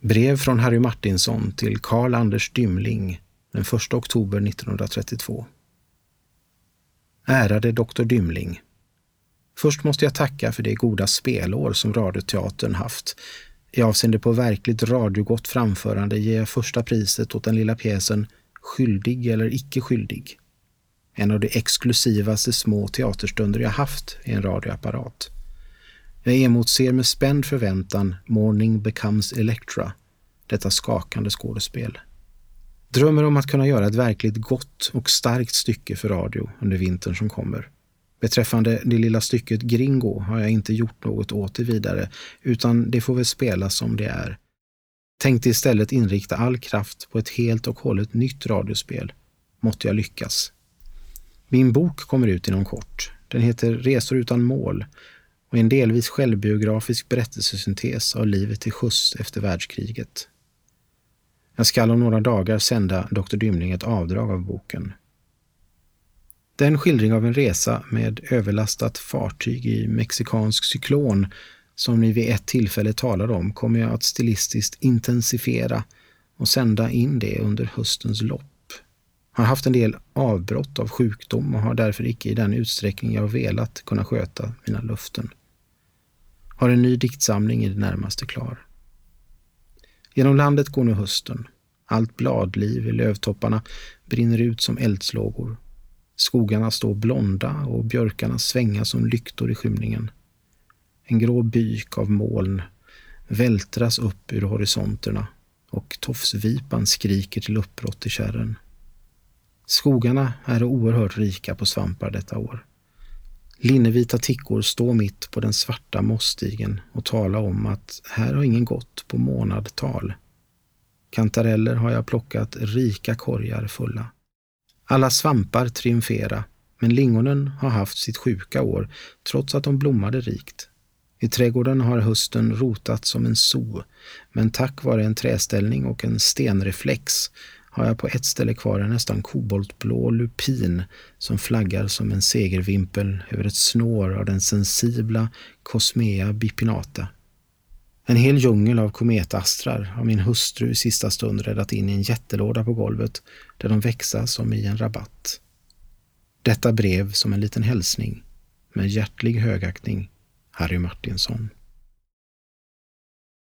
Brev från Harry Martinsson till Karl Anders Dymling den 1 oktober 1932. Ärade doktor Dymling. Först måste jag tacka för det goda spelår som Radioteatern haft. I avseende på verkligt radiogott framförande ger jag första priset åt den lilla pjäsen Skyldig eller icke skyldig. En av de exklusivaste små teaterstunder jag haft i en radioapparat. Jag emotser med spänd förväntan Morning becomes Electra, detta skakande skådespel. Drömmer om att kunna göra ett verkligt gott och starkt stycke för radio under vintern som kommer. Beträffande det lilla stycket Gringo har jag inte gjort något åt det vidare, utan det får väl spelas som det är. Tänkte istället inrikta all kraft på ett helt och hållet nytt radiospel. Måtte jag lyckas. Min bok kommer ut inom kort. Den heter Resor utan mål och en delvis självbiografisk berättelsesyntes av livet till sjöss efter världskriget. Jag skall om några dagar sända Dr. Dymling ett avdrag av boken. Den skildring av en resa med överlastat fartyg i mexikansk cyklon som ni vid ett tillfälle talade om kommer jag att stilistiskt intensifiera och sända in det under höstens lopp. Har haft en del avbrott av sjukdom och har därför icke i den utsträckning jag velat kunna sköta mina löften. Har en ny diktsamling i det närmaste klar. Genom landet går nu hösten. Allt bladliv i lövtopparna brinner ut som eldslågor. Skogarna står blonda och björkarna svänga som lyktor i skymningen. En grå byk av moln vältras upp ur horisonterna och tofsvipan skriker till uppbrott i kärren. Skogarna är oerhört rika på svampar detta år. Linnevita tickor står mitt på den svarta mossstigen och talar om att här har ingen gått på månadtal. Kantareller har jag plockat rika korgar fulla. Alla svampar triumfera, men lingonen har haft sitt sjuka år trots att de blommade rikt. I trädgården har hösten rotat som en so, men tack vare en träställning och en stenreflex har jag på ett ställe kvar en nästan koboltblå lupin som flaggar som en segervimpel över ett snår av den sensibla Cosmea bipinata. En hel djungel av kometastrar har min hustru i sista stund räddat in i en jättelåda på golvet där de växa som i en rabatt. Detta brev som en liten hälsning med hjärtlig högaktning Harry Martinsson.